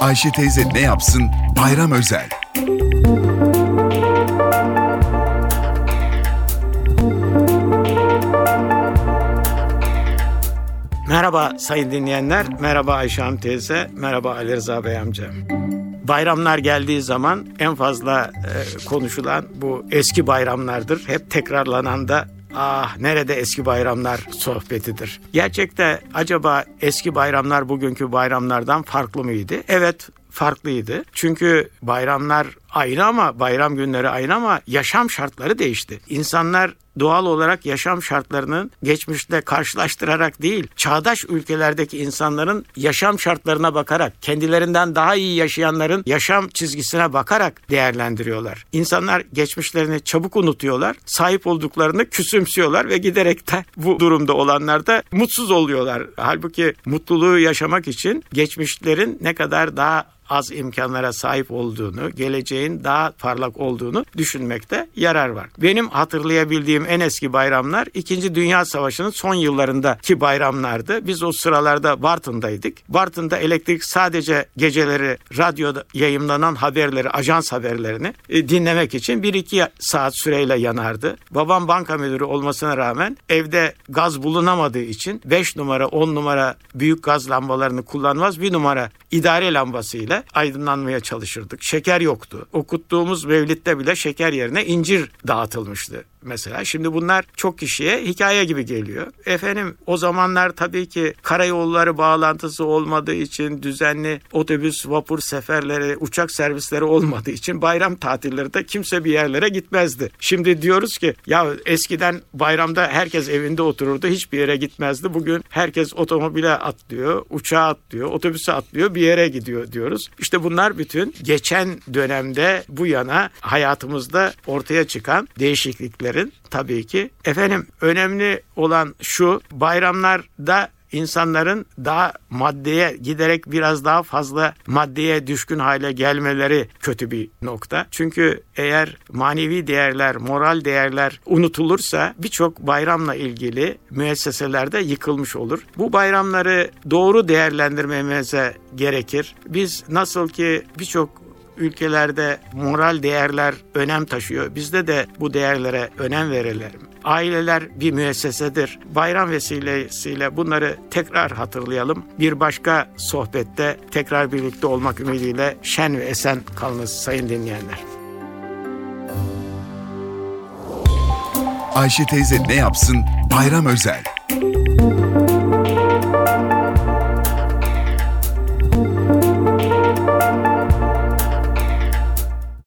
Ayşe teyze ne yapsın? Bayram özel. Merhaba sayın dinleyenler, merhaba Ayşe Hanım teyze, merhaba Ali Rıza Bey amca. Bayramlar geldiği zaman en fazla e, konuşulan bu eski bayramlardır. Hep tekrarlanan da ah nerede eski bayramlar sohbetidir. Gerçekte acaba eski bayramlar bugünkü bayramlardan farklı mıydı? Evet farklıydı. Çünkü bayramlar aynı ama bayram günleri aynı ama yaşam şartları değişti. İnsanlar doğal olarak yaşam şartlarının geçmişte karşılaştırarak değil, çağdaş ülkelerdeki insanların yaşam şartlarına bakarak, kendilerinden daha iyi yaşayanların yaşam çizgisine bakarak değerlendiriyorlar. İnsanlar geçmişlerini çabuk unutuyorlar, sahip olduklarını küsümsüyorlar ve giderek de bu durumda olanlar da mutsuz oluyorlar. Halbuki mutluluğu yaşamak için geçmişlerin ne kadar daha az imkanlara sahip olduğunu, geleceğin daha parlak olduğunu düşünmekte yarar var. Benim hatırlayabildiğim en eski bayramlar 2. Dünya Savaşı'nın son yıllarındaki bayramlardı. Biz o sıralarda Bartın'daydık. Bartın'da elektrik sadece geceleri radyoda yayınlanan haberleri, ajans haberlerini e, dinlemek için 1-2 saat süreyle yanardı. Babam banka müdürü olmasına rağmen evde gaz bulunamadığı için 5 numara, 10 numara büyük gaz lambalarını kullanmaz. Bir numara idare lambasıyla aydınlanmaya çalışırdık. Şeker yoktu. Okuttuğumuz mevlitte bile şeker yerine incir dağıtılmıştı mesela. Şimdi bunlar çok kişiye hikaye gibi geliyor. Efendim o zamanlar tabii ki karayolları bağlantısı olmadığı için düzenli otobüs, vapur seferleri, uçak servisleri olmadığı için bayram tatilleri de kimse bir yerlere gitmezdi. Şimdi diyoruz ki ya eskiden bayramda herkes evinde otururdu, hiçbir yere gitmezdi. Bugün herkes otomobile atlıyor, uçağa atlıyor, otobüse atlıyor, bir yere gidiyor diyoruz. İşte bunlar bütün geçen dönemde bu yana hayatımızda ortaya çıkan değişikliklerin tabii ki. Efendim önemli olan şu bayramlarda insanların daha maddeye giderek biraz daha fazla maddeye düşkün hale gelmeleri kötü bir nokta. Çünkü eğer manevi değerler, moral değerler unutulursa birçok bayramla ilgili müesseselerde yıkılmış olur. Bu bayramları doğru değerlendirmemize gerekir. Biz nasıl ki birçok ülkelerde moral değerler önem taşıyor. Bizde de bu değerlere önem verelim. Aileler bir müessesedir. Bayram vesilesiyle bunları tekrar hatırlayalım. Bir başka sohbette tekrar birlikte olmak ümidiyle şen ve esen kalınız sayın dinleyenler. Ayşe teyze ne yapsın? Bayram özel.